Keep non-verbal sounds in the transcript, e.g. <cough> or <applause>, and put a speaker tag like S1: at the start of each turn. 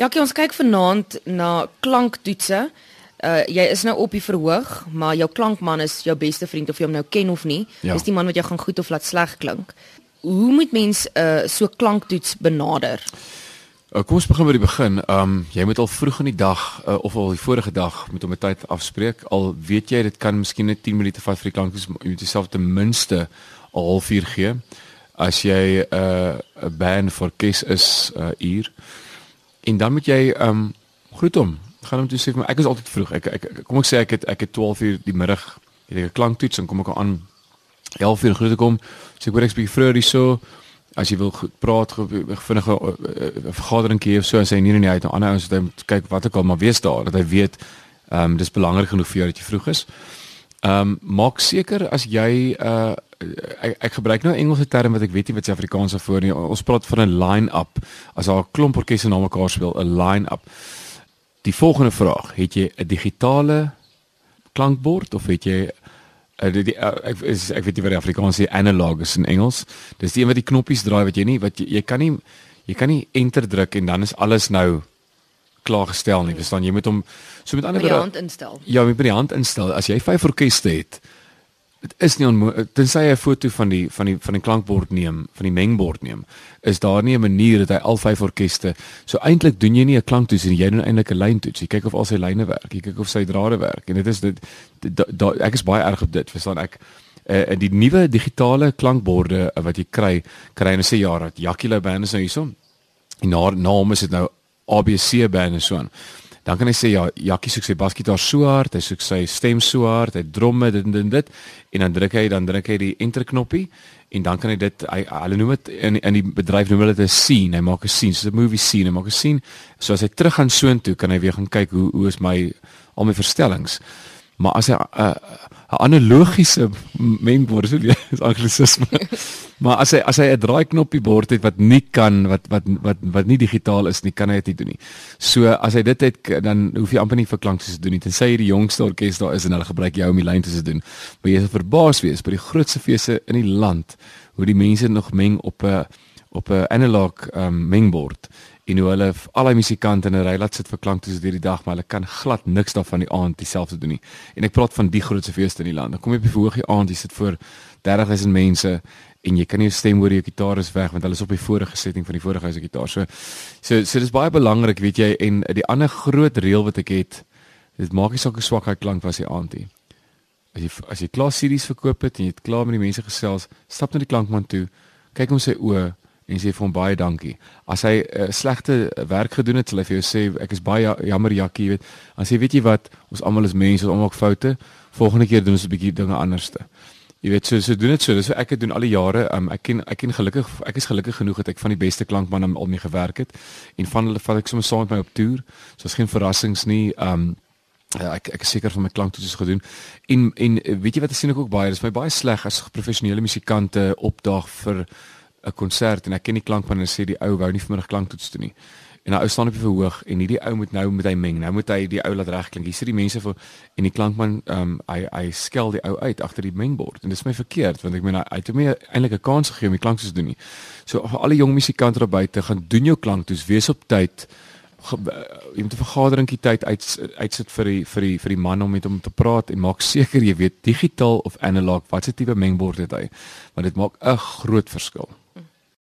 S1: Jackie, ons kyk vanaand na klanktoetse. Uh jy is nou op die verhoog, maar jou klankman is jou beste vriend of jy hom nou ken of nie.
S2: Ja.
S1: Dis die man wat jou gaan goed of laat sleg klink. Hoe moet mens uh so klanktoets benader?
S2: Uh, kom ons begin by die begin. Um jy moet al vroeg in die dag uh, of al die vorige dag met hom 'n tyd afspreek. Al weet jy dit kan miskien net 10 minute vat vir die klanktoets, jy moet jouself ten minste 'n halfuur gee. As jy 'n uh, 'n band vir orkes is 'n uh, uur. En dan moet jy um groet hom. Gaan hom toe sê maar ek is altyd vroeg. Ek, ek kom ek sê ek het ek het 12 uur die middag het ek 'n klanktoets en kom ek aan 11 uur groet ek hom. Sê ek hoor ek's bietjie vroeër hierso. As jy wil goed praat, vinnige vergadering gee of so as hy nie in die uit aan ander ouens wat hy moet kyk wat ook al maar wees daar dat hy weet ehm um, dis belangrik genoeg vir jou dat jy vroeg is. Ehm um, maak seker as jy uh ek, ek gebruik nou Engelse term wat ek weet nie wat se Afrikaans daarvoor nie. Ons praat van 'n line-up. As daar 'n klomp orkeste na mekaar speel, 'n line-up. Die volgende vraag, het jy 'n digitale klankbord of het jy uh, die, die uh, ek is, ek weet nie wat die Afrikaans sê analog is in Engels. Dis die een wat die knoppies draai wat jy nie wat jy, jy kan nie jy kan nie enter druk en dan is alles nou klaar gestel nie. Verstaan jy moet hom so met ander woorde
S1: hand instel.
S2: Ja, met die hand instel. As jy vyf orkeste het, dit is nie onmoontlik tensy jy 'n foto van die van die van die klankbord neem, van die mengbord neem, is daar nie 'n manier dat hy al vyf orkeste. So eintlik doen jy nie 'n klanktoets nie, jy doen eintlik 'n lyntoets. Jy kyk of al sy lyne werk, jy kyk of sy drade werk en dit is dit da, da, ek is baie erg op dit, verstaan ek uh, die nuwe digitale klankborde uh, wat jy kry, kry jy sê ja, dat Jackie Lou band is nou hierso. En na naam is dit nou ABC band en so aan. Dan kan hy sê ja, Jackie soek sy basgitaar so hard, hy soek sy stem so hard, hy dromme dit en dit dit en dan druk hy dan druk hy die enter knoppie en dan kan hy dit hy hulle noem dit in in die bedryf noem hulle dit 'n scene, hy maak 'n scene, so 'n movie scene, hy maak 'n scene. So as hy terug gaan soontoe, kan hy weer gaan kyk hoe hoe is my al my verstellings. Maar as hy uh, 'n analogiese mengbord so is anglisisme. <laughs> maar as hy as hy 'n draaiknoppie bord het wat nie kan wat wat wat wat nie digitaal is nie, kan hy dit nie doen nie. So as hy dit het dan hoef jy amper nie vir klanktoets te doen nie. Tensy jy die jongste orkes daar is en hulle gebruik jou om die lyn te doen. Maar jy sal verbaas wees by die grootste feeste in die land hoe die mense nog meng op 'n op 'n analog um, mengbord en hoe hulle al die musikante in 'n ry laat sit vir klanktoets deur die dag, maar hulle kan glad niks daarvan die aand dieselfde doen nie. En ek praat van die grootste feeste in die land. Dan kom jy op die verhoogie aand, jy sit voor 30000 mense en jy kan nie jou stem hoor jou gitaar is weg want hulle is op die vorige setting van die vorige huise gitaar. So so so dis baie belangrik, weet jy, en die ander groot reël wat ek het, dit maak nie saak hoe swak hy klank was die aand nie. As jy as jy klaar series verkoop het en jy het klaar met die mense gesels, stap na die klankman toe, kyk hom sy oë en sê vir hom baie dankie. As hy uh, slegte werk gedoen het, sal hy vir jou sê ek is baie jammer Jakkie, jy weet. Dan sê weet jy wat, ons almal is mense, ons maak foute. Volgende keer doen ons 'n bietjie dinge anderste. Jy weet so so doen dit so. Dis so ek het doen al die jare. Um, ek ken ek ken gelukkig ek is gelukkig genoeg dat ek van die beste klankmanne al mee gewerk het en van hulle vat ek sommer saam met my op toer. So is geen verrassings nie. Um Ja, ek ek seker van my klanktoets gedoen. En en weet jy wat ek sien ek ook baie, dis my baie sleg as professionele musikante opdaag vir 'n konsert en ek ken die klankman en sê die ou wou nie vanmiddag klanktoets doen nie. En daai ou staan op die verhoog en hierdie ou moet nou met hy meng. Nou moet hy die ou laat regklink. Hier sit die mense vir en die klankman ehm um, hy hy skel die ou uit agter die mengbord. En dis my verkeerd want ek meen hy het hom eintlik 'n kans gegee om die klanktoets te doen nie. So al die jong musikante daar buite gaan doen jou klanktoets, wees op tyd jy moet 'n vergaderingkie tyd uit uitsit vir die vir die vir die man om met hom te praat en maak seker jy weet digitaal of analog watse tipe mengbord het hy want dit maak 'n groot verskil